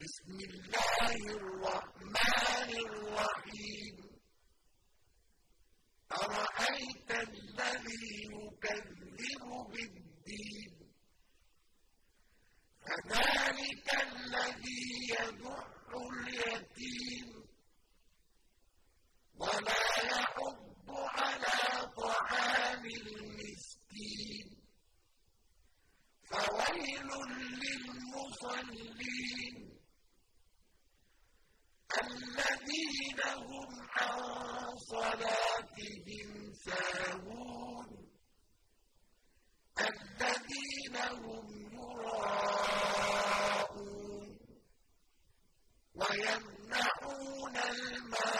بسم الله الرحمن الرحيم. أرأيت الذي يكذب بالدين؟ فذلك الذي يدع اليتيم. ولا يحض على طعام المسكين. فويل للمصلين. الَّذِينَ هُمْ عَن صَلَاتِهِمْ سَاهُونَ. الَّذِينَ هُمْ يُرَاءُونَ وَيَمْنَعُونَ المال